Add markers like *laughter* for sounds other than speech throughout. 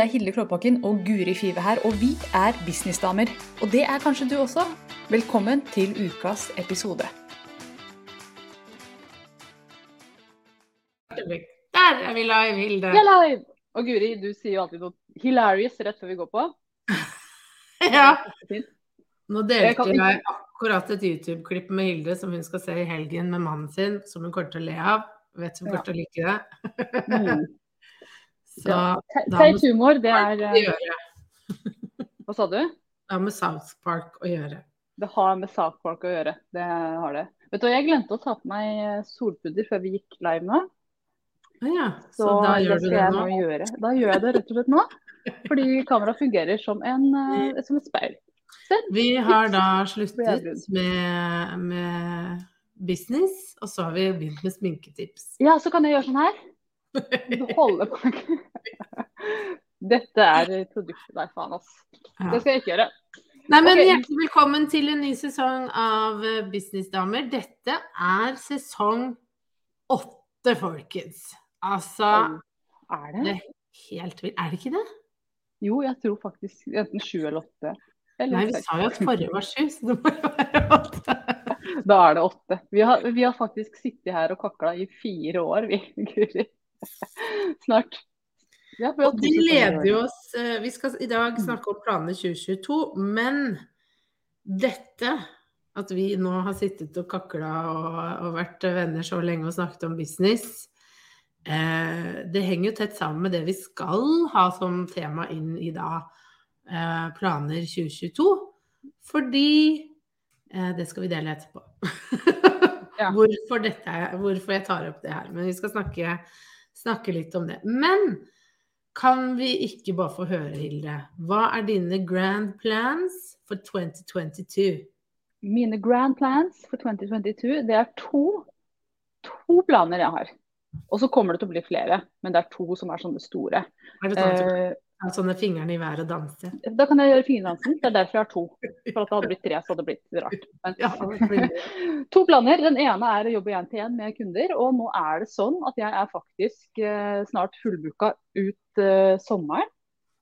Det er Hilde Klåbakken og Guri Five her, og vi er businessdamer. Og det er kanskje du også. Velkommen til ukas episode. Der er vi live, Hilde. Vi er live! Og Guri, du sier jo alltid noe hilarious rett før vi går på. *laughs* Ja. Nå delte jeg akkurat et YouTube-klipp med Hilde som hun skal se i helgen med mannen sin, som hun kommer til å le av. Vet hun kommer til å like det. *laughs* Så Ja. Teit humor, det er eh. *laughs* Hva sa du? Det har med South Park å gjøre. Det har med South Park å gjøre. Det har det. Vet du, Jeg glemte å ta på meg eh, solpudder før vi gikk live nå. Ja. Så, Så, da gjør du det nå? Da gjør jeg det rett og slett nå. *laughs* Fordi kameraet fungerer som, en, eh, som et speil. Vi har da sluttet med, med business, og så har vi begynt med sminketips. Ja, så kan jeg gjøre sånn her. *laughs* Du holder på. Dette er produktet der, faen, ass. Ja. Det skal jeg ikke gjøre. Nei, men okay. Hjertelig velkommen til en ny sesong av eh, Businessdamer. Dette er sesong åtte, folkens. Altså Er Det det? er helt vilt. Er det ikke det? Jo, jeg tror faktisk enten sju eller åtte. Eller Nei, vi seks. sa jo at forrige var sju, så det må jo være åtte. *laughs* Da er det åtte. Vi har, vi har faktisk sittet her og kakla i fire år, vi, Guri. *laughs* Snart. Ja, Og det leder jo oss eh, Vi skal i dag snakke om planene 2022, men dette at vi nå har sittet og kakla og, og vært venner så lenge og snakket om business, eh, det henger jo tett sammen med det vi skal ha som tema inn i da eh, planer 2022. Fordi eh, Det skal vi dele etterpå. *laughs* Ja. hvorfor, dette, hvorfor jeg tar opp det her. Men vi skal snakke, snakke litt om det. Men kan vi ikke bare få høre, Hilde, hva er dine grand plans for 2022? Mine grand plans for 2022, det er to, to planer jeg har. Og så kommer det til å bli flere, men det er to som er sånne store. Er det sånn at ha sånne fingrene i været og danse? da kan jeg gjøre fingerdansen. Det er derfor jeg har to. For at det hadde blitt tre, så hadde det blitt rart. Men, Ja, blir- *laughs* To planer. Den ene er å jobbe én til én med kunder. Og nå er det sånn at jeg er faktisk eh, snart fullbooka ut eh, sommeren.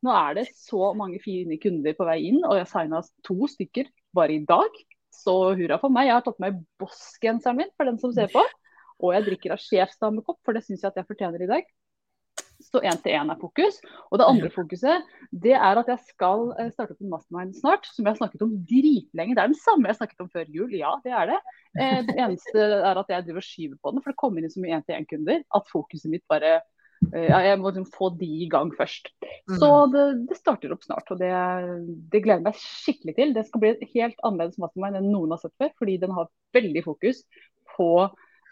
Nå er det så mange fine kunder på vei inn, og jeg signa to stykker bare i dag. Så hurra for meg. Jeg har tatt med Boss-genseren min for den som ser på. Og jeg drikker av sjefsdamekopp, for det syns jeg at jeg fortjener i dag. Så én til én er fokus. Og det andre fokuset det er at jeg skal eh, starte opp en mastermind snart, som jeg har snakket om dritlenge. Det er den samme jeg snakket om før jul, ja det er det. Eh, det eneste er at jeg driver og skyver på den, for det kommer inn så mye én-til-én-kunder at fokuset mitt bare eh, ja, Jeg må liksom få de i gang først. Så det, det starter opp snart, og det, det gleder jeg meg skikkelig til. Det skal bli et helt annerledes mastermind enn noen har sett før, fordi den har veldig fokus på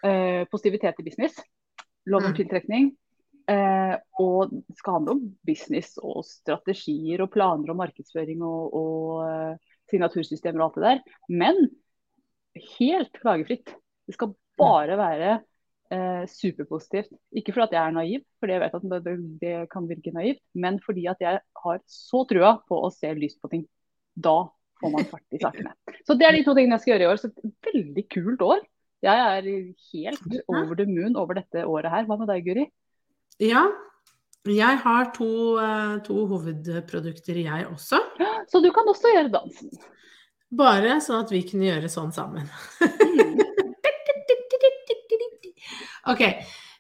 eh, positivitet i business. Lov om Mm. tiltrekning. Eh, og det skal handle om business og strategier og planer og markedsføring og, og eh, signatursystemer og alt det der. Men helt klagefritt. Det skal bare være eh, superpositivt. Ikke fordi jeg er naiv, for jeg vet at det, det kan virke naivt, men fordi at jeg har så trua på å se lyst på ting. Da får man fart i sakene. Så det er de to tingene jeg skal gjøre i år. Så et veldig kult år. Jeg er helt over the moon over dette året her. Hva med deg, Guri? Ja, jeg har to, eh, to hovedprodukter, jeg også. Så du kan også gjøre dansen. Bare sånn at vi kunne gjøre sånn sammen. *laughs* Ok.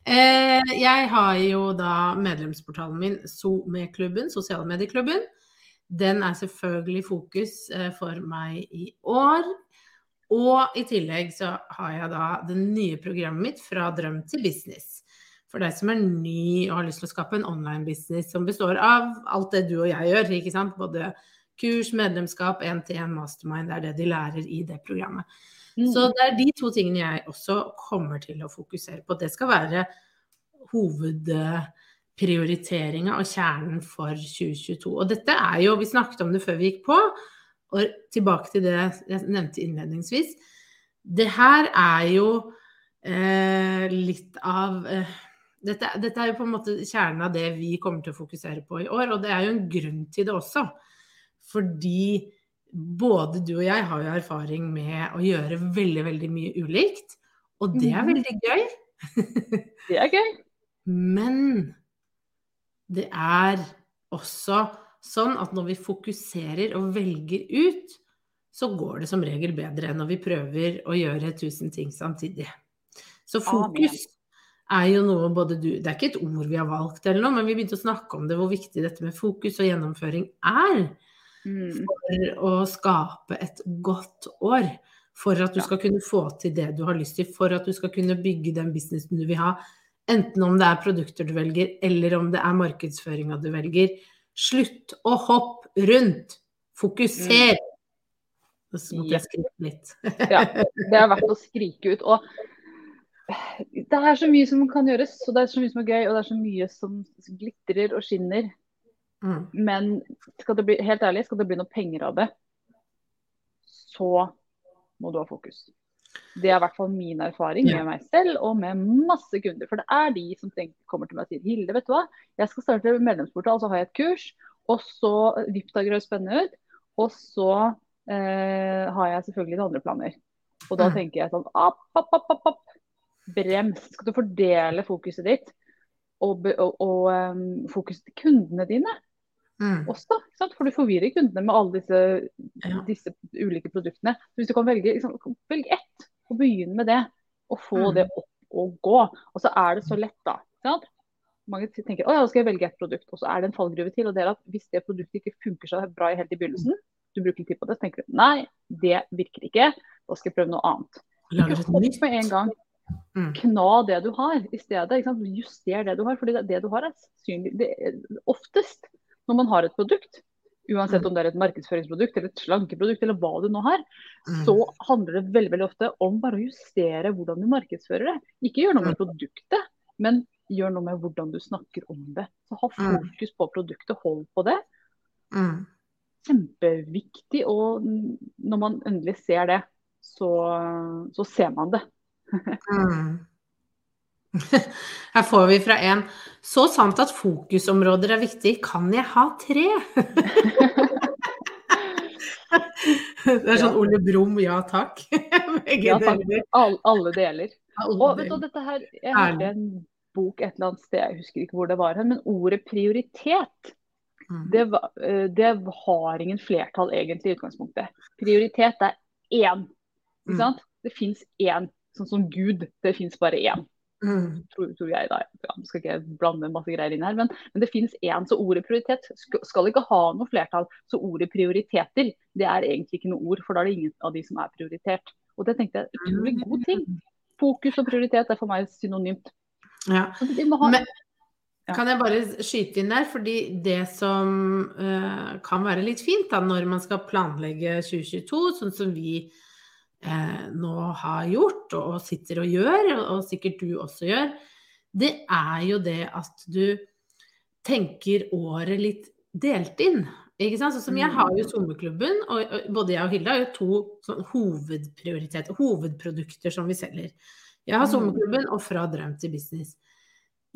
Eh, jeg har jo da medlemsportalen min SoMe-klubben, sosiale medieklubben. Den er selvfølgelig fokus eh, for meg i år. Og i tillegg så har jeg da det nye programmet mitt Fra drøm til business. For deg som er ny og har lyst til å skape en online-business som består av alt det du og jeg gjør, ikke sant. Både kurs, medlemskap, én-til-én mastermind, det er det de lærer i det programmet. Mm. Så det er de to tingene jeg også kommer til å fokusere på. Det skal være hovedprioriteringa og kjernen for 2022. Og dette er jo, vi snakket om det før vi gikk på, og tilbake til det jeg nevnte innledningsvis. Det her er jo eh, litt av eh, dette, dette er jo på en måte kjernen av det vi kommer til å fokusere på i år, og det er jo en grunn til det også. Fordi både du og jeg har jo erfaring med å gjøre veldig, veldig mye ulikt. Og det er Mhm. veldig gøy. *laughs* Det er gøy. Men det er også sånn at når vi fokuserer og velger ut, så går det som regel bedre enn når vi prøver å gjøre tusen ting samtidig. Så fokus er jo noe både du Det er ikke et ord vi har valgt eller noe, men vi begynte å snakke om det, hvor viktig dette med fokus og gjennomføring er Mm. for å skape et godt år. For at du skal kunne få til det du har lyst til, for at du skal kunne bygge den businessen du vil ha. Enten om det er produkter du velger, eller om det er markedsføringa du velger. Slutt å hoppe rundt. Fokuser. Så måtte jeg skrike litt. Ja, det er verdt å skrike ut. Og det er så mye som kan gjøres, og det er så mye som er gøy, og det er så mye som glitrer og skinner. Mm. Men skal det bli, helt ærlig, skal det bli noe penger av det, så må du ha fokus. Det er i hvert fall min erfaring med meg selv og med masse kunder. For det er de som kommer til meg og sier Hilde, vet du hva, jeg skal starte medlemsportal, så har jeg et kurs. Og så Vipdager høres spennende ut. Og så eh, har jeg selvfølgelig noen andre planer. Og da Mm. tenker jeg sånn app, opp, opp, opp, opp. Brems. Skal du fordele fokuset ditt og, og, og um, fokuset til kundene dine Mm. også? For du forvirrer kundene med alle disse, Ja. disse ulike produktene. Så hvis du kan velge, liksom, velg ett, og begynne med det, og få Mm. det opp og gå. Og så er det så lett, da. Sant? Mange tenker å ja, da skal jeg velge ett produkt, og så er det en fallgruve til. og det er at Hvis det produktet ikke funker så bra helt i begynnelsen, du bruker litt tid på det, så tenker du nei, det virker ikke, da skal jeg prøve noe annet. Ikke hopp med en gang. Mm. Kna det du har i stedet. Juster det du har. fordi det, det du har er synlig. Det oftest når man har et produkt, uansett Mm. om det er et markedsføringsprodukt eller et slankeprodukt eller hva du nå har, Mm. så handler det veldig veldig ofte om bare å justere hvordan du markedsfører det. Ikke gjør noe med produktet, men gjør noe med hvordan du snakker om det. Så ha Mm. fokus på produktet, hold på det. Kjempeviktig. Og når man endelig ser det, så, så ser man det. Mm. *laughs* Her får vi fra en Så sant at fokusområder er viktig, kan jeg ha tre? *laughs* Det er sånn. Ole Brumm, ja takk. *laughs* Ja, takk. All, alle deler. Alle Og vet du, dette her, Jeg hørte en bok et eller annet sted, jeg husker ikke hvor det var, hen, men ordet prioritet Mm. det, eh, det har ingen flertall egentlig i utgangspunktet. Prioritet er én. Mm. Ikke sant? Det fins én. Sånn som Gud. Det fins bare én. Mm. Tror, tror jeg da. Ja, skal ikke blande masse greier inn her, men, men det fins én. Så ordet prioritet skal ikke ha noe flertall. Så ordet prioriteter, det er egentlig ikke noe ord, for da er det ingen av de som er prioritert. Og det tenkte jeg utrolig god ting. Fokus og prioritet er for meg synonymt. Ja. Ha Men Ja. kan jeg bare skyte inn der, fordi det som uh, kan være litt fint da, når man skal planlegge 2022, sånn som vi eh, nå har gjort og sitter og gjør, og, sikkert du også gjør, det er jo det at du tenker året litt delt inn. Ikke sant? Sånn som jeg har jo sommerklubben, og, og både jeg og Hilde har jo to sånn hovedprioriteter, hovedprodukter som vi selger. Jeg har Mm. sommerklubben og Fra drøm til business.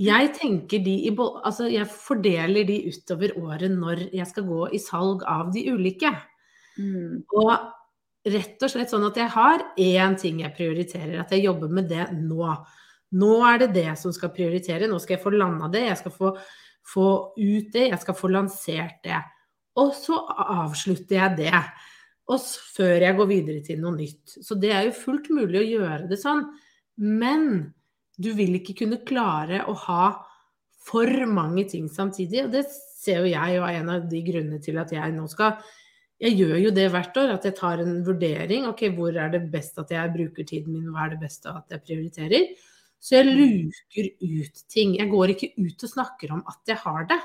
Jeg tenker de i, altså jeg fordeler de utover året når jeg skal gå i salg av de ulike. mm, Og rett og slett sånn at jeg har én ting jeg prioriterer, at jeg jobber med det nå. Nå er det det som skal prioritere, nå skal jeg få landa det, jeg skal få, få ut det, jeg skal få lansert det. Og så avslutter jeg det. Og før jeg går videre til noe nytt. Så det er jo fullt mulig å gjøre det sånn. Men du vil ikke kunne klare å ha for mange ting samtidig. Og det ser jo jeg og er en av de grunnene til at jeg nå skal Jeg gjør jo det hvert år, at jeg tar en vurdering. Ok, hvor er det best at jeg bruker tiden min, hva er det beste at jeg prioriterer? Så jeg luker ut ting. Jeg går ikke ut og snakker om at jeg har det.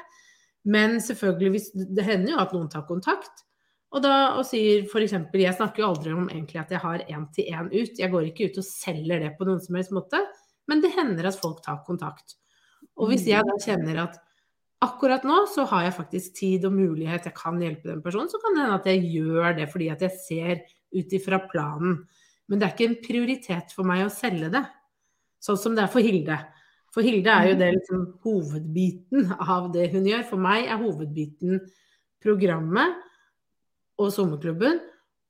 Men selvfølgelig, det hender jo at noen tar kontakt. Og da og sier f.eks. Jeg snakker jo aldri om egentlig at jeg har én-til-én ut. Jeg går ikke ut og selger det på noen som helst måte. Men det hender at folk tar kontakt. Og hvis jeg da kjenner at akkurat nå så har jeg faktisk tid og mulighet, jeg kan hjelpe den personen, så kan det hende at jeg gjør det fordi at jeg ser ut ifra planen. Men det er ikke en prioritet for meg å selge det, sånn som det er for Hilde. For Hilde er jo det liksom hovedbiten av det hun gjør. For meg er hovedbiten programmet og sommerklubben.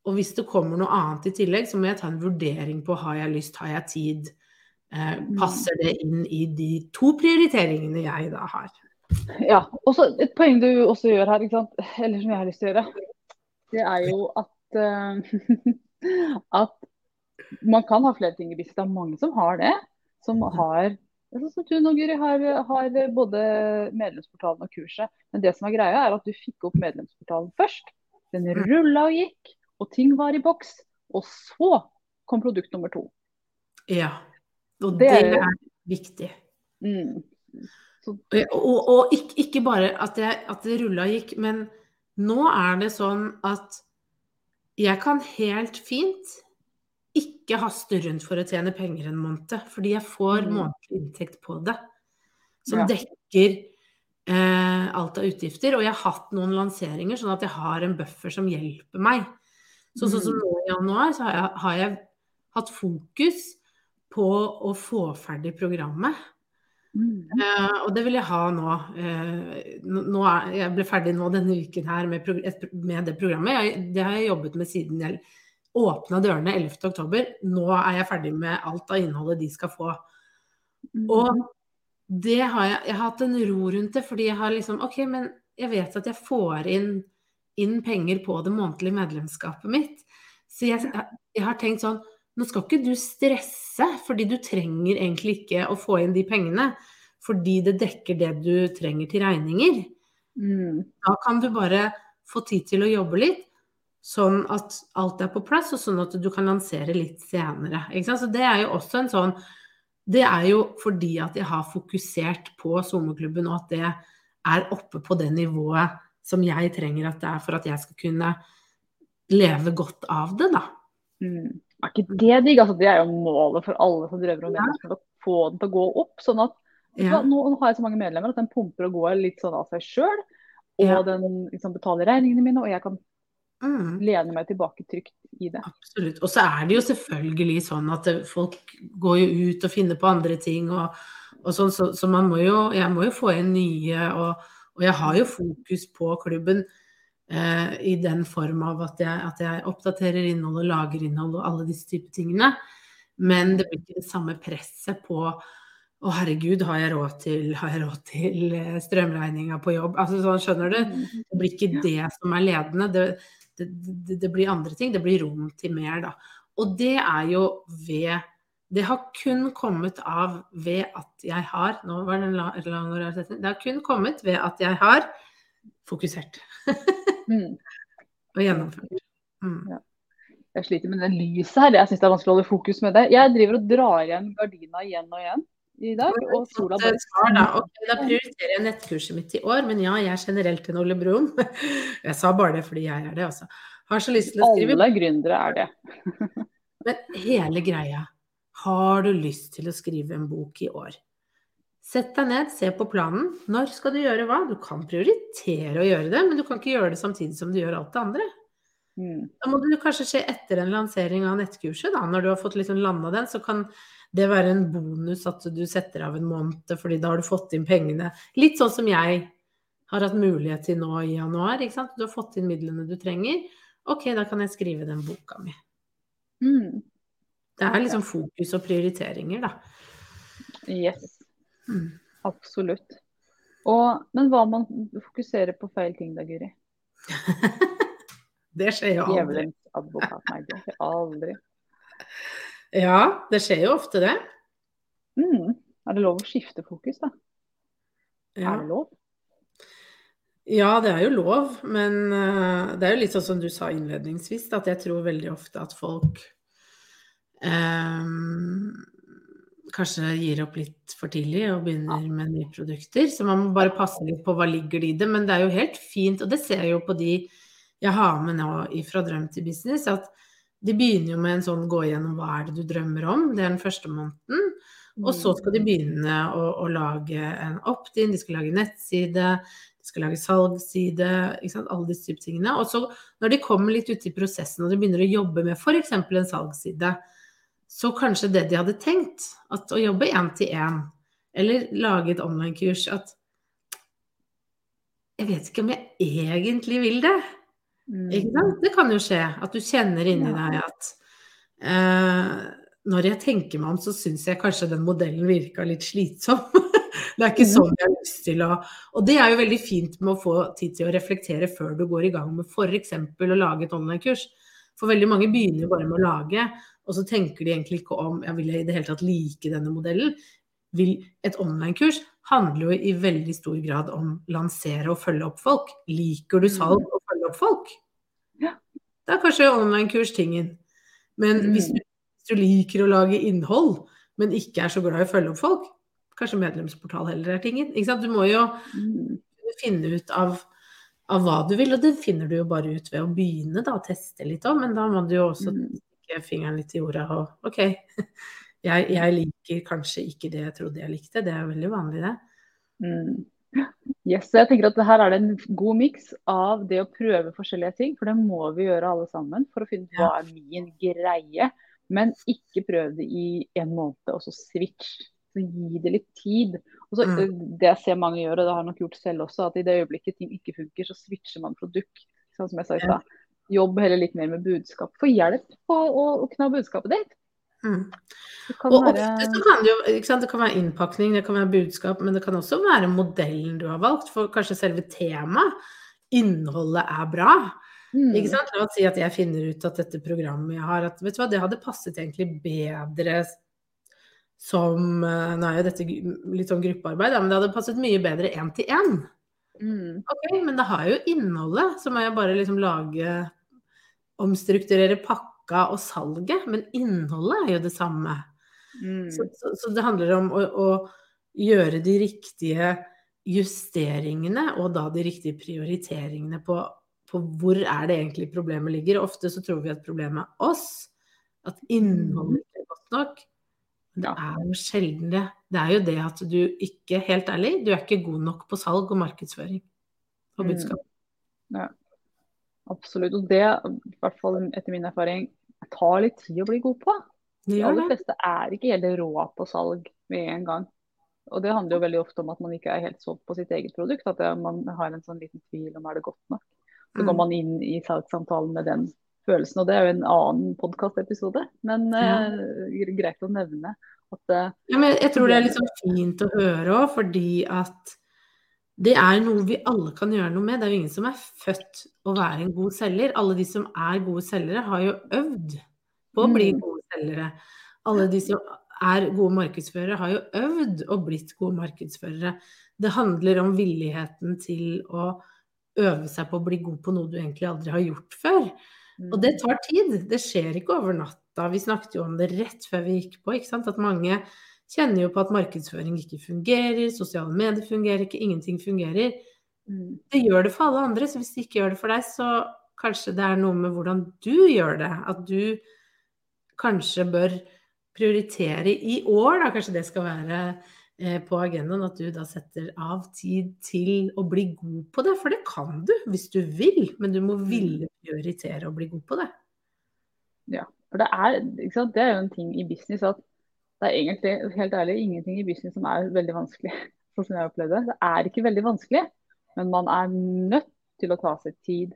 Og hvis det kommer noe annet i tillegg, så må jeg ta en vurdering på har jeg lyst, har jeg tid. Eh, passer det inn i de to prioriteringene jeg da har? Ja. Og så et poeng du også gjør her, eller som jeg har lyst til å gjøre, det er jo at, uh, *laughs* at man kan ha flere ting i business. Det er mange som har det. Som har sånn som du nå, Guri, har, har både medlemsportalen og kurset. Men det som er greia, er at du fikk opp medlemsportalen først. Den Mm. rulla og gikk, og ting var i boks. Og så kom produkt nummer to. Ja. Og Det det er- er viktig. Mm. Og, og, ikke, ikke bare at, jeg, at det rulla gikk, men nå er det sånn at jeg kan helt fint ikke haste rundt for å tjene penger en måned, fordi jeg får Mm. månedlig inntekt på det. Som Ja. dekker eh, alt av utgifter. Og jeg har hatt noen lanseringer, sånn at jeg har en buffer som hjelper meg. Så sånn som Mm. nå i januar, så har jeg, har jeg hatt fokus på å få ferdig programmet. Mm. Eh, og det vil jeg ha nå. Uh, nå er, jeg ble ferdig nå denne uken her med, et, med det programmet. Jeg, det har jeg jobbet med siden jeg åpna dørene 11.10. Nå er jeg ferdig med alt av innholdet de skal få. Mm. Og det har jeg, jeg har hatt en ro rundt det, fordi jeg har liksom OK, men jeg vet at jeg får inn, inn penger på det månedlige medlemskapet mitt. Så jeg, jeg har tenkt sånn Nå skal ikke du stresse, fordi du trenger egentlig ikke å få inn de pengene. Fordi det dekker det du trenger til regninger. Mm. Da kan du bare få tid til å jobbe litt, sånn at alt er på plass, og sånn at du kan lansere litt senere. Så det er jo også en sånn Det er jo fordi at jeg har fokusert på sommerklubben, og at det er oppe på det nivået som jeg trenger at det er for at jeg skal kunne leve godt av det, da. Mm. Er ikke det digg? Altså, det er jo målet for alle som drømmer om medlemskap. Å få den til å gå opp. Sånn at Ja. Nå har jeg så mange medlemmer at den pumper og går litt sånn av seg sjøl. Og Ja. den liksom, betaler regningene mine, og jeg kan Mm. lene meg tilbake trygt i det. Absolutt. Og så er det jo selvfølgelig sånn at folk går jo ut og finner på andre ting og, og sånn, så, så man må jo Jeg må jo få inn nye, og, og jeg har jo fokus på klubben eh, i den form av at jeg, at jeg oppdaterer innhold og lager innhold og alle disse typer tingene. Men det blir ikke det samme presset på å herregud, har jeg råd til, har råd til eh, strømregninga på jobb? Altså sånn, skjønner du? Mm. Det blir ikke det som er ledende. Det, det, det, det blir andre ting. Det blir rom til mer, da. Og det er jo ved Det har kun kommet av ved at jeg har Nå var det en la- lang. Det har kun kommet ved at jeg har fokusert *laughs* Mm. og gjennomført. Mm. Jeg sliter med det lyset her. Jeg syns det er vanskelig å holde fokus med det. Jeg driver og drar igjen gardina igjen og igjen i dag. Og sola bare Svar, da. Okay, da prioriterer jeg nettkurset mitt i år, men ja, jeg er generelt en Ole Brumm. *laughs* Jeg sa bare det fordi jeg er det, altså. Har så lyst til å skrive Alle gründere er det. *laughs* Men hele greia Har du lyst til å skrive en bok i år? Sett deg ned, se på planen. Når skal du gjøre hva? Du kan prioritere å gjøre det, men du kan ikke gjøre det samtidig som du gjør alt det andre. Mm. Da må det kanskje skje etter en lansering av nettkurset. Da. Når du har fått liksom landa den, så kan det være en bonus at du setter av en måned, fordi da har du fått inn pengene. Litt sånn som jeg har hatt mulighet til nå i januar. ikke sant? Du har fått inn midlene du trenger. Ok, da kan jeg skrive den boka mi. Mm. Det er liksom fokus og prioriteringer, da. Yes. Mm. Absolutt. Og, men hva om man fokuserer på feil ting da, Guri? *laughs* Det skjer jo aldri. Advokat. Nei, det skjer aldri. Ja, det skjer jo ofte det. Mm. Er det lov å skifte fokus, da? Ja. Er det lov? ja, det er jo lov, men eh, det er jo litt sånn som du sa innledningsvis, at jeg tror veldig ofte at folk eh, kanskje gir opp litt for tidlig og begynner med nye produkter. Så man må bare passe litt på hva ligger i det. Men det er jo helt fint, og det ser jeg jo på de jeg har med nå fra drøm til business, at de begynner jo med en sånn gå igjennom hva er det du drømmer om, det er den første måneden. Og så skal de begynne å, å lage en opt-in, de skal lage nettside, de skal lage salgsside, alle disse type tingene. Og så når de kommer litt ut i prosessen og de begynner å jobbe med f.eks. en salgsside, så kanskje det de hadde tenkt, at å jobbe én til én, eller lage et online-kurs, at jeg vet ikke om jeg egentlig vil det. Mm. Det kan jo skje at du kjenner inni deg at eh, når jeg tenker meg om, så syns jeg kanskje den modellen virka litt slitsom. *laughs* Det er ikke sånn jeg har lyst til å Og det er jo veldig fint med å få tid til å reflektere før du går i gang med f.eks. å lage et online-kurs. For veldig mange begynner jo bare med å lage, og så tenker de egentlig ikke om jeg vil i det hele tatt like denne modellen. Vil, et online-kurs handler jo i veldig stor grad om lansere og følge opp folk. Liker du salg og følge opp folk? Ja. Da er kanskje online-kurs tingen. Men Mm. hvis, du, hvis du liker å lage innhold, men ikke er så glad i å følge opp folk, kanskje medlemsportal heller er tingen. Du må jo Mm. finne ut av, av hva du vil, og det finner du jo bare ut ved å begynne da, å teste litt òg, men da må du jo også Mm. Stikke fingeren litt i jorda og OK, *laughs* jeg, jeg liker kanskje ikke det jeg trodde jeg likte, det er veldig vanlig det. Mm. *laughs* Yes, jeg tenker at her er det en god miks av det å prøve forskjellige ting, for det må vi gjøre alle sammen for å finne ut hva er min greie. Men ikke prøv det i en måned, og så switch. Så gi det litt tid. Og så, Mm. eh, Det jeg ser mange gjør, og det har jeg nok gjort selv også, at i det øyeblikket ting ikke funker, så switcher man produkt. Sånn som jeg sa i stad. Jobb heller litt mer med budskap. Få hjelp på å, å kna budskapet ditt. Mm. Og være ofte så kan det jo sant, Det kan være innpakning, det kan være budskap, men det kan også være modellen du har valgt. For kanskje selve temaet, innholdet, er bra. Mm. Ikke sant? La oss si at jeg finner ut at dette programmet jeg har, at vet du hva, det hadde passet egentlig bedre som eh, Nå er jo dette litt sånn gruppearbeid, men det hadde passet mye bedre én til én. Mm. Ok, men det har jo innholdet, så må jeg bare liksom lage Omstrukturere pakka og salget, men innholdet er jo det samme. Mm. Så, så, så det handler om å, å gjøre de riktige justeringene, og da de riktige prioriteringene på, på hvor er det egentlig problemet ligger. Ofte så tror vi at problemet er oss, at innholdet ikke er godt nok. Men det er jo sjelden det. Det er jo det at du ikke, helt ærlig, du er ikke god nok på salg og markedsføring og Mm. Ja. Absolutt. Og det, i hvert fall etter min erfaring, tar litt tid å bli god på. De aller fleste er ikke helt rå på salg med en gang. Og det handler jo veldig ofte om at man ikke er helt solgt på sitt eget produkt. At man har en sånn liten tvil om er det godt nok. Så Mm. går man inn i salgssamtalen med den følelsen. Og det er jo en annen podkastepisode, men Ja. eh, greit å nevne at eh, Ja, men jeg tror det er sånn fint å høre òg, fordi at det er noe vi alle kan gjøre noe med. Det er jo ingen som er født å være en god selger. Alle de som er gode selgere, har jo øvd på å bli Mm. gode selgere. Alle de som er gode markedsførere, har jo øvd og blitt gode markedsførere. Det handler om villigheten til å øve seg på å bli god på noe du egentlig aldri har gjort før. Og det tar tid. Det skjer ikke over natta. Vi snakket jo om det rett før vi gikk på, ikke sant. At mange kjenner jo på at markedsføring ikke fungerer, sosiale medier fungerer ikke, ingenting fungerer. Mm. Det gjør det for alle andre, så hvis det ikke gjør det for deg, så kanskje det er noe med hvordan du gjør det. At du kanskje bør prioritere i år, da kanskje det skal være på agendaen, at du da setter av tid til å bli god på det. For det kan du hvis du vil, men du må ville prioritere å bli god på det. For det er, det er jo en ting i business at det er egentlig, helt ærlig, ingenting i business som er veldig vanskelig. *laughs* Sånn som jeg opplevde det. Er ikke veldig vanskelig, men man er nødt til å ta seg tid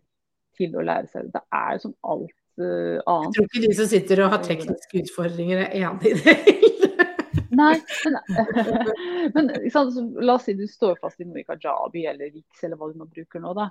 til å lære seg det. Det er jo som alt annet Jeg tror ikke de som sitter og har tekniske utfordringer, er enig i det. Nei, *laughs* men, men? Så, la oss si du står fast i noe i Kajabi eller riks eller hva du nå bruker nå. da.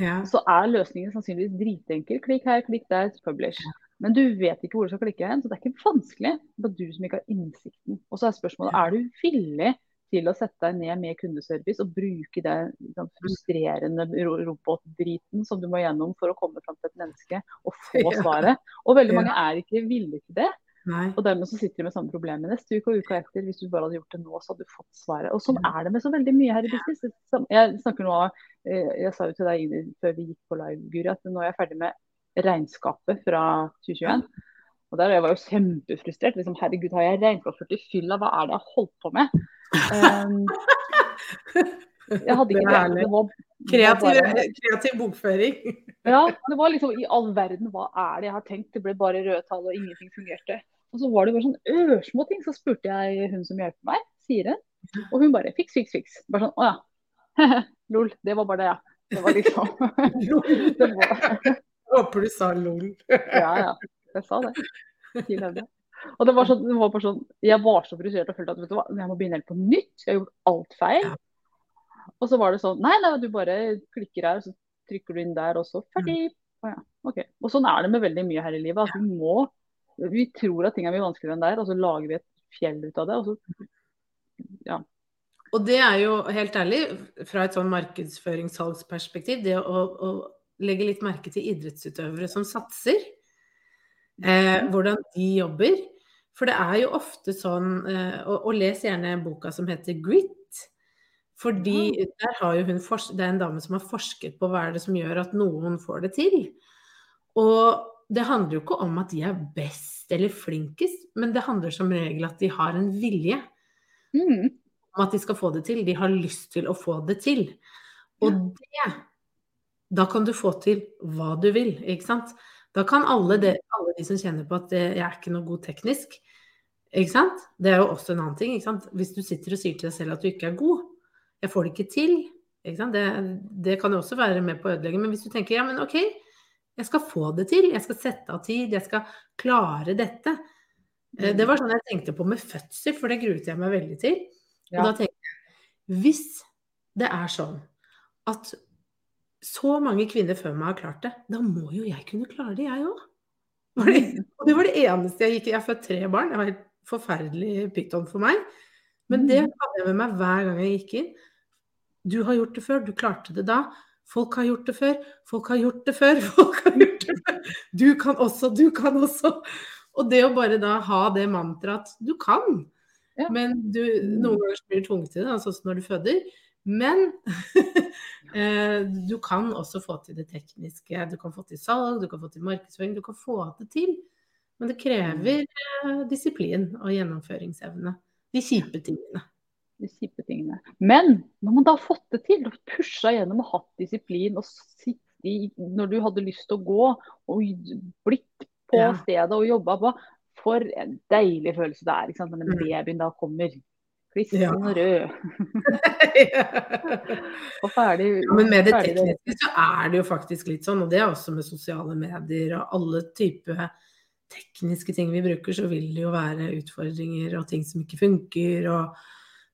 Ja. Så er løsningen sannsynligvis dritenkel. Klikk her, klikk der, publish. Men du vet ikke hvor du skal klikke hen, så det er ikke vanskelig. Det er du som ikke har innsikten. Og så er spørsmålet er du villig til å sette deg ned med kundeservice og bruke den den frustrerende ro- robotdriten som du må gjennom for å komme fram til et menneske og få *laughs* svaret. Og veldig mange er ikke villige til det. Nei. Og dermed så sitter du med samme problemet neste uke og uka etter. Hvis du bare hadde gjort det nå, så hadde du fått svaret. Og sånn er det med så veldig mye her i business. Jeg snakker nå, av, jeg sa jo til deg før vi gikk på live, Guri, at nå er jeg ferdig med regnskapet fra 2021. Og der jeg var jo kjempefrustrert. Liksom, Herregud, har jeg regnskapsført i fylla? Hva er det jeg har holdt på med? Um, jeg hadde ikke det. det var Kreativ, bare- kreativ bokføring. ja, det var liksom i all verden, hva er det jeg har tenkt? Det ble bare røde tall og ingenting fungerte. Og så var det bare sånn ørsmå ting. Så spurte jeg hun som hjelper meg, Sire, og hun bare fiks, fiks, fiks. Bare sånn å ja. *laughs* Lol. Det var bare det, ja. Det var liksom *laughs* *laughs* det var, Håper du sa lol. Ja, ja. Jeg sa det. Til henne. Og det var, sånn, det var bare sånn, Jeg var så frustrert og følte at vet du hva, jeg må begynne helt på nytt. Jeg har gjort alt feil. Og så var det sånn Nei, nei, du bare klikker her, så trykker du inn der, og så ferdig. Å ja, okay. Og sånn er det med veldig mye her i livet. at Vi må, vi tror at ting er mye vanskeligere enn det er, og så lager vi et fjell ut av det. og så ja. Og det er jo helt ærlig, fra et sånn markedsføringssalgsperspektiv, det å, å, legge litt merke til idrettsutøvere som satser. Eh, hvordan de jobber. For det er jo ofte sånn eh, og, og, les gjerne boka som heter 'Grit'. Fordi der har jo hun det er en dame som har forsket på hva er det som gjør at noen får det til. Og det handler jo ikke om at de er best eller flinkest, men det handler som regel at de har en vilje. Mm. Om at de skal få det til. De har lyst til å få det til. Og det Da kan du få til hva du vil, ikke sant. Da kan alle, det, alle de som kjenner på at jeg er ikke noe god teknisk, ikke sant. Det er jo også en annen ting. ikke sant? Hvis du sitter og sier til deg selv at du ikke er god, jeg får det ikke til, ikke sant? Det, det kan jo også være med på å ødelegge. Men hvis du tenker ja, men ok, jeg skal få det til, jeg skal sette av tid, jeg skal klare dette. Mm. det var sånn jeg tenkte på med fødsel, for det gruet jeg meg veldig til. Og da tenkte jeg hvis det er sånn at så mange kvinner før meg har klart det, da må jo jeg kunne klare det, jeg òg. Og det var det eneste jeg gikk i. Jeg har født tre barn. Det var helt forferdelig pyton for meg. Men det mm. hadde jeg med meg hver gang jeg gikk inn. Du har gjort det før, du klarte det da. Folk har gjort det før, folk har gjort det før, *laughs* folk har gjort det før. Du kan også, du kan også. Og det å bare da ha det mantraet at du kan, ja. men du, noen ganger blir du tvunget til det, altså når du føder. Men *laughs* eh, du kan også få til det tekniske. Du kan få til salg, du kan få til markedsføring, du kan få det til. Men det krever eh, disiplin og gjennomføringsevne. De kjipe tingene de kjipe tingene. Men når man da har fått det til, og pusha gjennom og hatt disiplin og sittet i når du hadde lyst til å gå, og blitt på ja. stedet og jobba på For en deilig følelse det er ikke sant? når den baby babyen da kommer. Klissen ja. rød. *laughs* og ferdig. Ja, men med det tekniske så er det jo faktisk litt sånn, og det er også med sosiale medier og alle typer tekniske ting vi bruker, så vil det jo være utfordringer og ting som ikke funker. og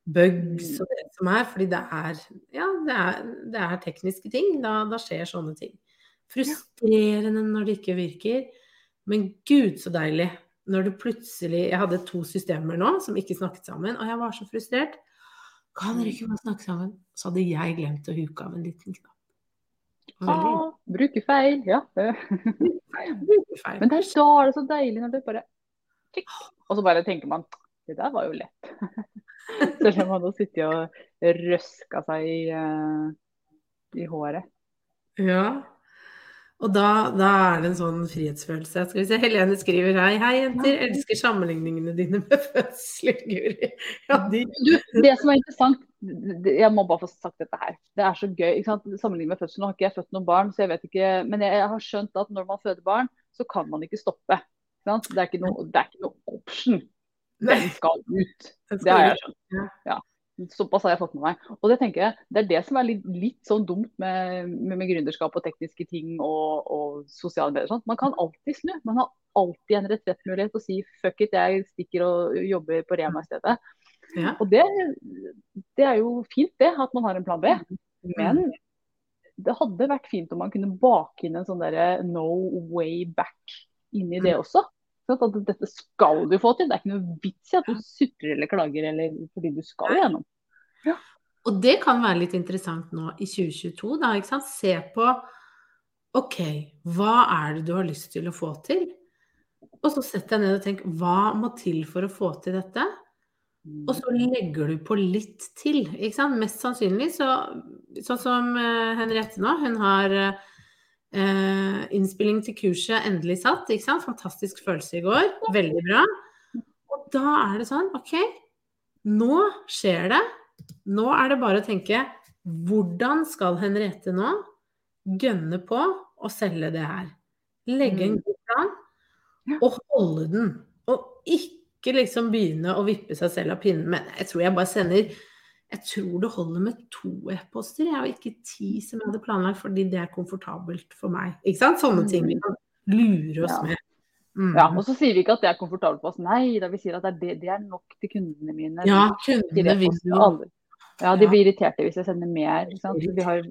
bugs mm. og det som er. Fordi det er, ja, det er, det er tekniske ting. Da, da, skjer sånne ting. Frustrerende når det ikke virker. Men gud, så deilig når du plutselig Jeg hadde to systemer nå som ikke snakket sammen, og jeg var så frustrert. Kan dere ikke bare snakke sammen? Så hadde jeg glemt å huke av en liten knapp. Ah, bruke feil, ja. bruke feil. Men det er da er det så deilig når det bare Og så bare tenker man det der var jo lett. *laughs* *laughs* Selv om han hadde sittet og røska seg i, uh, i håret. Ja. Og da, da, er det en sånn frihetsfølelse. Skal vi se, Helene skriver hei. Hei, jenter. Elsker sammenligningene dine med fødsler, Guri. *laughs* Ja, de... det som er interessant, jeg må bare få sagt dette her. Det er så gøy. ikke sant? Sammenlignet med fødselen, Nå har ikke jeg født noen barn, så jeg vet ikke. Men jeg har skjønt at når man føder barn, så kan man ikke stoppe. Ikke det, er ikke noe, det er ikke noe option. Den skal ut. Det har jeg skjønt. Ja. Såpass har jeg fått med meg. Og Det tenker jeg, det er det som er litt, litt sånn dumt med, med, med, gründerskap og tekniske ting og, og sosiale medier. Sånn. Man kan alltid snu. Man har alltid en retrettmulighet å si fuck it, jeg stikker og jobber på Rema i stedet. Ja. Og det, det, er jo fint det, at man har en plan B. Mm. Men det hadde vært fint om man kunne bake inn en sånn derre no way back inni det mm. også. At dette skal du få til. Det er ikke noe vits i at du sutrer eller klager eller fordi du skal gjennom. Ja. Og det kan være litt interessant nå i 2022, da. Ikke sant? Se på OK, hva er det du har lyst til å få til? Og så sett deg ned og tenk hva må til for å få til dette? Og så legger du på litt til. ikke sant? Mest sannsynlig så Sånn som uh, Henriette nå, hun har uh, Eh, innspilling til kurset endelig satt. ikke sant? Fantastisk følelse i går. Veldig bra. Og da er det sånn OK, nå skjer det. Nå er det bare å tenke hvordan skal Henriette nå gønne på å selge det her? Legge en mm. god plan og holde den. Og ikke liksom begynne å vippe seg selv av pinnen. Men jeg tror jeg bare sender jeg tror det holder med to e-poster, jeg, og ikke ti som jeg hadde planlagt, fordi det er komfortabelt for meg. Ikke sant? Sånne ting vi kan lure oss ja. med. Mm. Ja, og så sier vi ikke at det er komfortabelt for oss. Nei, da vi sier at det er, det, det er nok til kundene mine. Ja, De kundene vil jo. Ja, de blir irriterte hvis jeg sender mer. Ikke sant? Så Vi har,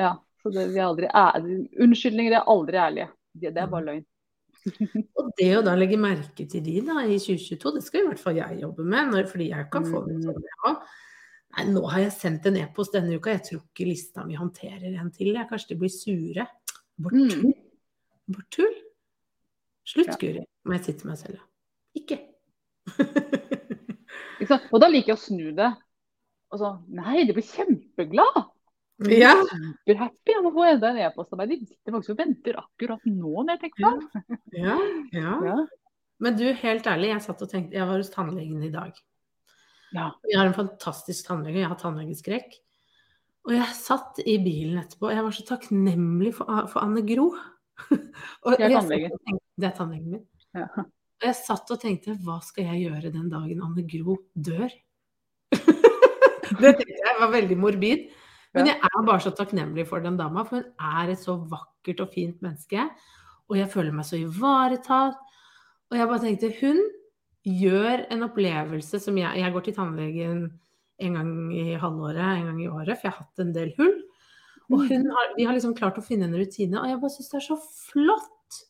ja, så det, vi aldri er, Unnskyldninger er aldri ærlige. Det, det er bare løgn. *laughs* Og det å da legge merke til de da i 2022, det skal i hvert fall jeg jobbe med. Når, fordi jeg kan få det Mm. sånn ja. Nei, nå har jeg sendt en e-post denne uka, jeg tror ikke lista mi håndterer en til. Jeg. Kanskje de blir sure. Bare Mm. tull. Bare tull. Slutt, Ja. Guri, må jeg si til meg selv. Ikke. *laughs* Og da liker jeg å snu det. Og så Nei, de blir kjempeglad! ja. Superhappy av å få enda en e-post av meg. De sitter faktisk og venter akkurat nå når jeg tenker meg ja, ja. Ja. Men du, helt ærlig, jeg satt og tenkte Jeg var hos tannlegen i dag. Ja. Jeg har en fantastisk tannlege, jeg har tannlegeskrekk. Og jeg satt i bilen etterpå, og jeg var så takknemlig for, for Anne Gro. *laughs* og Det er tannlegen. Det er tannlegen min. Ja. Og jeg satt og tenkte, hva skal jeg gjøre den dagen Anne Gro dør? *laughs* det tenkte jeg var veldig morbid. Men jeg er bare så takknemlig for den dama, for hun er et så vakkert og fint menneske. Og jeg føler meg så ivaretatt. Og jeg bare tenkte, hun gjør en opplevelse som jeg Jeg går til tannlegen en gang i halvåret, en gang i året, for jeg har hatt en del hull. Og hun har, vi har liksom klart å finne en rutine, og jeg bare syns det er så flott.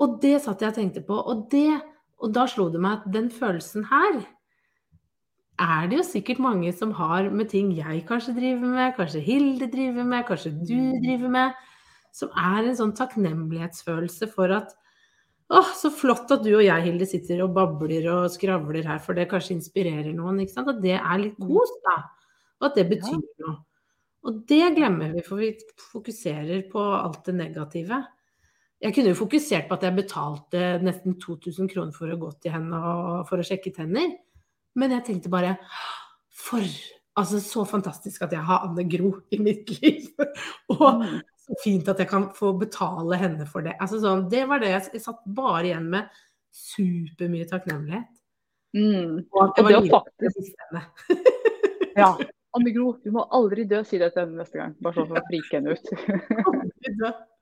Og det satt jeg og tenkte på, og, det, og da slo det meg at den følelsen her er det jo sikkert mange som har med ting jeg kanskje driver med, kanskje Hilde driver med, kanskje du driver med, som er en sånn takknemlighetsfølelse for at Åh, så flott at du og jeg, Hilde, sitter og babler og skravler her, for det kanskje inspirerer noen. ikke sant? At det er litt kos, da. Og at det betyr noe. Og det glemmer vi, for vi fokuserer på alt det negative. Jeg kunne jo fokusert på at jeg betalte nesten 2000 kroner for å gå til henne og for å sjekke tenner. Men jeg tenkte bare For Altså, så fantastisk at jeg har Anne Gro i mitt liv. *laughs* og Mm. Så fint at jeg kan få betale henne for det. Altså sånn, det var det jeg, jeg satt bare igjen med supermye takknemlighet. Mm. Og at det var å. *laughs* Ja. Anne Gro, du må aldri dø, si det til henne neste gang. Bare sånn for å frike henne ut. *laughs*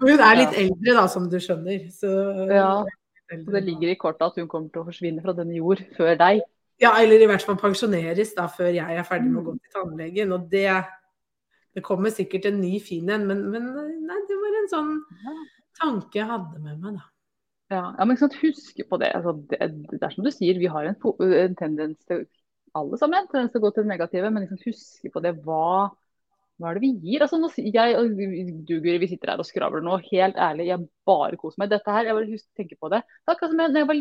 Hun er litt eldre da, som du skjønner. Så, Ja. Så det ligger i kortet at hun kommer til å forsvinne fra denne jord før deg. Ja, eller i hvert fall pensjoneres da, før jeg er ferdig med å gå til tannlegen. Og det, det kommer sikkert en ny fin en, men, men nei, det var en sånn tanke jeg hadde med meg, da. Ja, ja men ikke sant, huske på det. Altså, det. Det er som du sier, vi har en, en tendens til alle sammen, tendens til å gå til det negative, men liksom huske på det. Hva, hva er det vi gir? Altså, jeg og du, Guri, vi sitter her og skravler nå. Helt ærlig, jeg bare koser meg. Dette her, jeg bare tenke på det. Takk, altså, jeg, jeg var,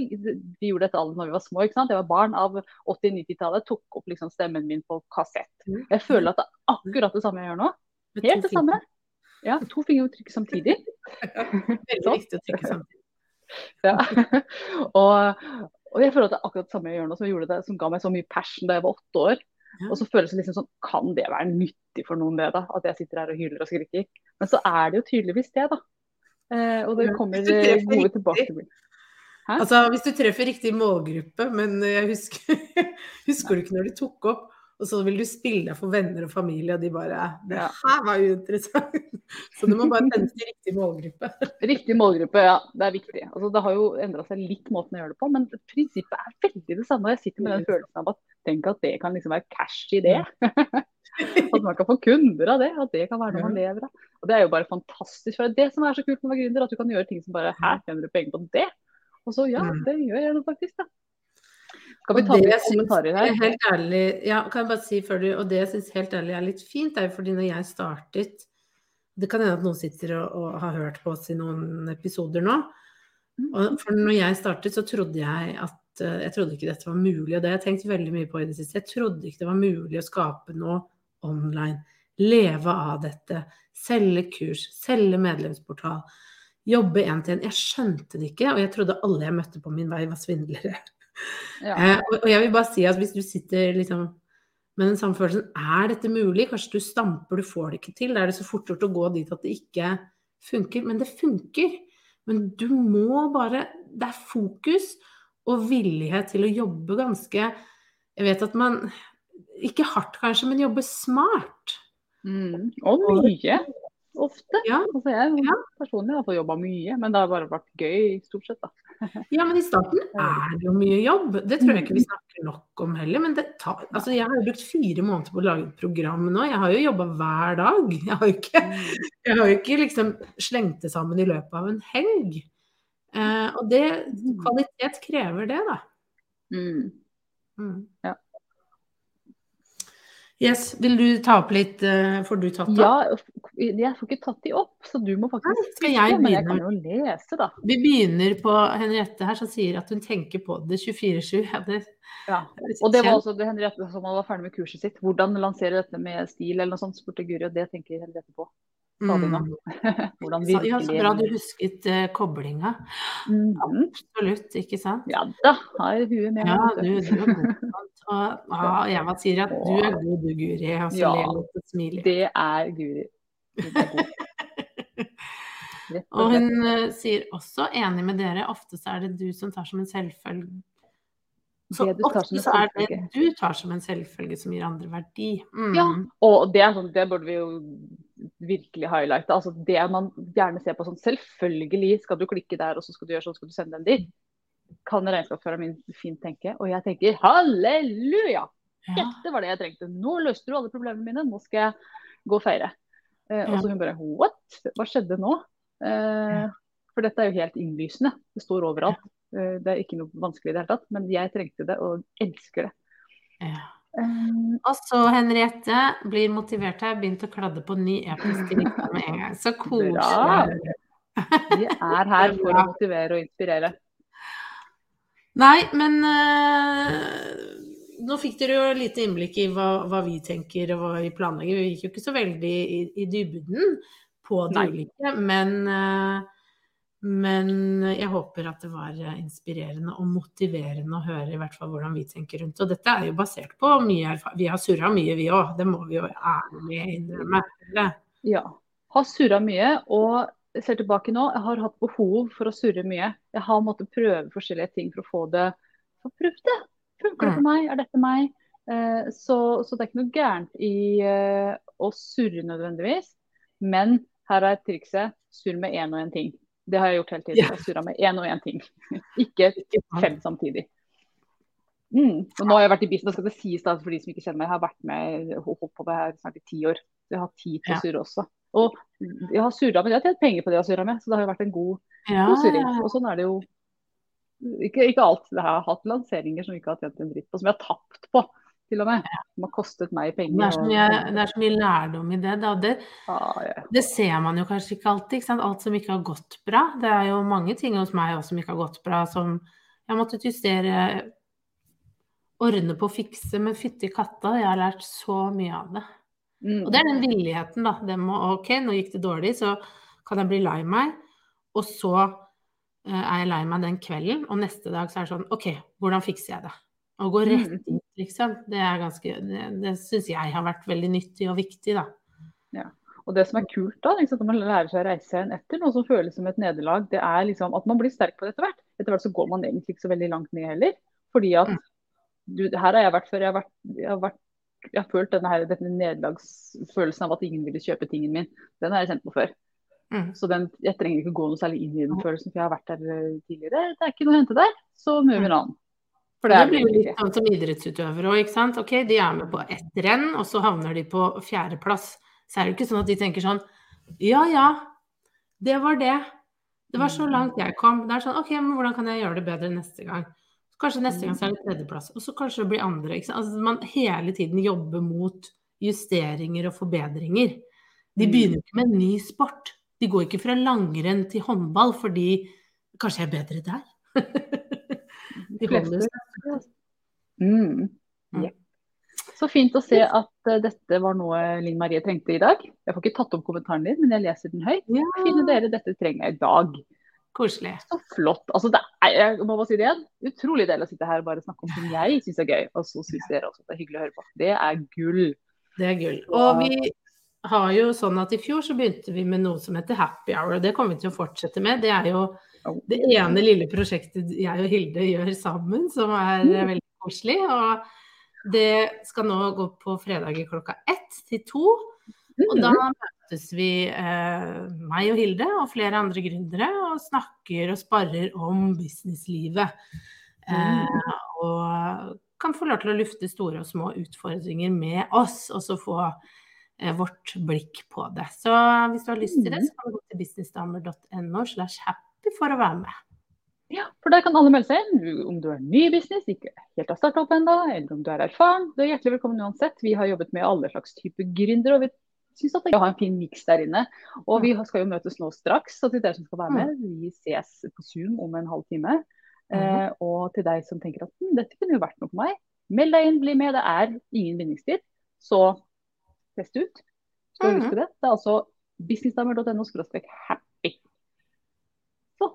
vi gjorde dette alle når vi var små. ikke sant? Jeg var barn av 80-90-tallet, tok opp liksom stemmen min på kassett. Mm. Jeg føler at det er akkurat det samme jeg gjør nå. Helt det samme. Ja, to fingre å trykke samtidig. *laughs* Veldig viktig å trykke samtidig. *laughs* Ja. og, og jeg føler at det er akkurat det samme jeg gjør nå, som, jeg gjorde det, som ga meg så mye passion da jeg var åtte år. Og så føles det liksom sånn, kan det være nyttig for noen det, da? At jeg sitter her og hyler og skriker. Men så er det jo tydeligvis det, da. Eh, og det kommer eh, gode tilbakemeldinger. Altså, hvis du treffer riktig målgruppe, men jeg husker, *laughs* husker du ikke når du tok opp, og så vil du spille for venner og familie, og de bare Det her var jo interessant. *laughs* Så du må bare tenke til riktig målgruppe. *laughs* Riktig målgruppe, ja. Det er viktig. Altså, det har jo endra seg litt måten å gjøre det på, men prinsippet er veldig det samme. Jeg sitter med den følelsen av at tenk at det kan liksom være cash i det. *laughs* at man kan få kunder av det. At det kan være noe man lever av. Og Det er jo bare fantastisk. For det er det som er så kult med å være gründer, at du kan gjøre ting som bare Her tjener du penger på det. Og så ja, Mm. det gjør jeg nå faktisk, da. Skal vi ta med kommentarer her? er Helt ærlig, ja, kan jeg bare si før du, og det jeg syns helt ærlig er litt fint, er jo fordi når jeg startet Det kan hende at noen sitter og, og har hørt på oss i noen episoder nå. Mm. Og for når jeg startet, så trodde jeg at eh, Jeg trodde ikke dette var mulig, og det har jeg tenkt veldig mye på i det siste. Jeg trodde ikke det var mulig å skape noe online. Leve av dette. Selge kurs. Selge medlemsportal. Jobbe én til én. Jeg skjønte det ikke, og jeg trodde alle jeg møtte på min vei, var svindlere. Ja. Eh, og, og jeg vil bare si at hvis du sitter liksom med den samme følelsen, er dette mulig? Kanskje du stamper, du får det ikke til. Da er det så fort gjort å gå dit at det ikke funker. Men det funker. Men du må bare Det er fokus og villighet til å jobbe ganske Jeg vet at man Ikke hardt kanskje, men jobbe smart. Mm. Og mye. Ofte. Ja. Altså, jeg Ja. personlig har jobba mye, men det har bare vært gøy stort sett, da. *laughs* Ja, men i starten *laughs* er det jo mye jobb. Det tror jeg ikke vi snakker nok om heller. Men det tar, altså jeg har jo brukt fire måneder på å lage et program nå. Jeg har jo jobba hver dag. Jeg har jo ikke, *laughs* jeg har ikke liksom slengt det sammen i løpet av en helg. Eh, og det, kvalitet krever det, da. Mm. Mm. Ja. Yes, vil du ta opp litt, Uh, får du tatt opp? Ja, jeg får ikke tatt de opp, så du må faktisk Nei, skal jeg begynne? Men jeg kan jo lese, da. Vi begynner på Henriette her, som sier at hun tenker på det 24-7. *laughs* Ja, Ja. Og det var også det Henriette som var ferdig med kurset sitt. Hvordan lansere dette med stil eller noe sånt, spurte Guri, og det tenker Henriette på. Mm. *laughs* Hvordan Ja, så bra du husket uh, koblinga. Mm. Absolutt, ikke sant? Ja da, har huet med. Ja, du, du er god. *laughs* Og ja, Eva sier at du er god du, Guri. Og så Ja. ler litt og smiler. Det er Guri. Er *laughs* og Og hun uh, sier også enig med dere, ofte så er det du som tar som en selvfølge Så ofte så er det du tar som en selvfølge som gir andre verdi. Mm. Ja, og det er sånn, det burde vi jo virkelig highlighte. Altså det man gjerne ser på sånn Selvfølgelig skal du klikke der, og så skal du gjøre sånn, skal du sende den dit. Kan regnskapsføreren min fint tenke. Og jeg tenker halleluja! Ja. Dette var det jeg trengte. Nå løste du alle problemene mine, nå skal jeg gå og feire. Eh, og så hun bare what? Hva skjedde nå? Eh, for dette er jo helt innlysende. Det står overalt. Eh, det er ikke noe vanskelig i det hele tatt. Men jeg trengte det, og elsker det. Ja. Um, Og så Henriette blir motivert her, begynt å kladde på ny Rikard med en gang. Så koselig. Vi er her for å motivere og inspirere. Nei, men eh, nå fikk dere jo lite innblikk i hva, hva vi tenker og hva vi planlegger. Vi gikk jo ikke så veldig i, i dybden på det ulike, men, eh, men jeg håper at det var inspirerende og motiverende å høre i hvert fall hvordan vi tenker rundt. Og dette er jo basert på mye erfaring. Vi har surra mye, vi òg. Det må vi jo ærlig innrømme. Ja. Har surra mye. og jeg ser tilbake nå, jeg har hatt behov for å surre mye. Jeg har måttet prøve forskjellige ting for å få det få prøvd det. Funker det for meg? Er dette meg? Eh, så, så det er ikke noe gærent i eh, å surre nødvendigvis. Men her er trikset surr med én og én ting. Det har jeg gjort hele tiden. Jeg surra med én og én ting. *laughs* ikke fem samtidig. Mm. Og nå har jeg vært i business, skal det sies da, for de som ikke kjenner meg, jeg har vært med holdt på det her snart i ti år. Så jeg har tid til å surre også. Og jeg har surra med det, jeg har tjent penger på det jeg har surra med, så det har jo vært en god, Ja, god surring. Og sånn er det jo ikke, ikke alt. Jeg har hatt lanseringer som ikke har tjent en dritt på, som jeg har tapt på, til og med. Som har kostet meg det, penger. er så mye, det er så mye lærdom i det. Det. Det ser man jo kanskje ikke alltid. Ikke sant? Alt som ikke har gått bra. Det er jo mange ting hos meg også som ikke har gått bra, som jeg har måttet justere, ordne på å fikse. Men fytti katta, jeg har lært så mye av det. Mm. Og det er den villigheten, da. Det må, OK, nå gikk det dårlig, så kan jeg bli lei meg. Og så uh, er jeg lei meg den kvelden, og neste dag så er det sånn OK, hvordan fikser jeg det? Å gå rett Mm. dit, liksom. Det er ganske Det, det syns jeg har vært veldig nyttig og viktig, da. Og det som er kult da, liksom, når man lærer seg å reise igjen etter noe som føles som et nederlag, det er liksom at man blir sterk på det etter hvert. Etter hvert så går man egentlig ikke så veldig langt ned heller. Fordi at Mm. du, her har jeg vært før. Jeg har, vært, jeg har, vært, jeg har følt denne, her, denne nederlagsfølelsen av at ingen ville kjøpe tingen min. Den har jeg kjent på før. Mm. Så den, jeg trenger ikke gå noe særlig inn i den følelsen, for jeg har vært der eh, tidligere. Det er ikke noe å hente der. Så moving on. For Det, det blir jo litt sånn som idrettsutøvere òg, ikke sant. Ok, de er med på ett renn, og så havner de på fjerdeplass. Så er det ikke sånn at de tenker sånn Ja ja, det var det. Det var så langt jeg kom. Det er sånn OK, men hvordan kan jeg gjøre det bedre neste gang? Kanskje neste gang så er det tredjeplass, og så kanskje det blir andre. Altså, man hele tiden jobber mot justeringer og forbedringer. De Mm. begynner ikke med en ny sport. De går ikke fra langrenn til håndball fordi kanskje jeg er bedre der. *laughs* De holder seg Mm. Ja. Så fint å se at eh, dette var noe Linn Marie trengte i dag. Jeg får ikke tatt opp kommentaren din, men jeg leser den høyt. Ja, Fine dere, dette trenger jeg i dag. Koselig. Så flott. Altså, det er, jeg må bare si det igjen. Utrolig deilig å sitte her og bare snakke om ting jeg syns er gøy, og så syns dere også at det er hyggelig å høre på. Det er gull. Det er gull. Og vi har jo sånn at i fjor så begynte vi med noe som heter happy hour, og det kommer vi til å fortsette med. Det er jo det ene lille prosjektet jeg og Hilde gjør sammen, som er eh, veldig koselig. Og det skal nå gå på fredager klokka ett til to. Og da møtes vi, eh, meg og Hilde og flere andre gründere, og snakker og sparrer om businesslivet. Eh, og kan få lov til å lufte store og små utfordringer med oss, og så få eh, vårt blikk på det. Så hvis du har lyst til det, så kan du gå til businessdamer.no slash happy for å være med. Ja, for der kan alle melde seg inn. Om du er ny i business, ikke helt har starta opp ennå, eller om du er erfaren. Du er hjertelig velkommen uansett. Vi har jobbet med alle slags typer gründere. og vi syns at vi har en fin miks der inne. Og vi skal jo møtes nå straks, så til dere som skal være med, vi ses på Zoom om en halv time. Eh, og til deg som tenker at hm, dette kunne jo vært noe for meg, meld deg inn, bli med. Det er ingen bindingstid, så test ut. Hvis du har det. Det er altså businessdamer.no happy. Så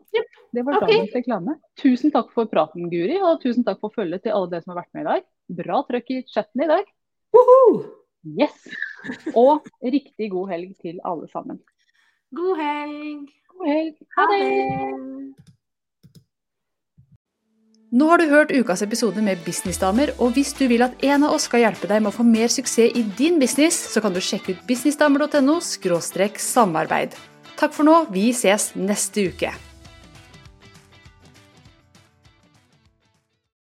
det var dagens reklame. Tusen takk for praten, Guri, og tusen takk for følget til alle dere som har vært med i dag. Bra trøkk i chatten i dag. Woho! Yes! Og riktig god helg til alle sammen. God helg! God helg. Ha det! Nå har du hørt ukas episode med Businessdamer, og hvis du vil at en av oss skal hjelpe deg med å få mer suksess i din business, så kan du sjekke ut businessdamer.no samarbeid. Takk for nå, vi ses neste uke.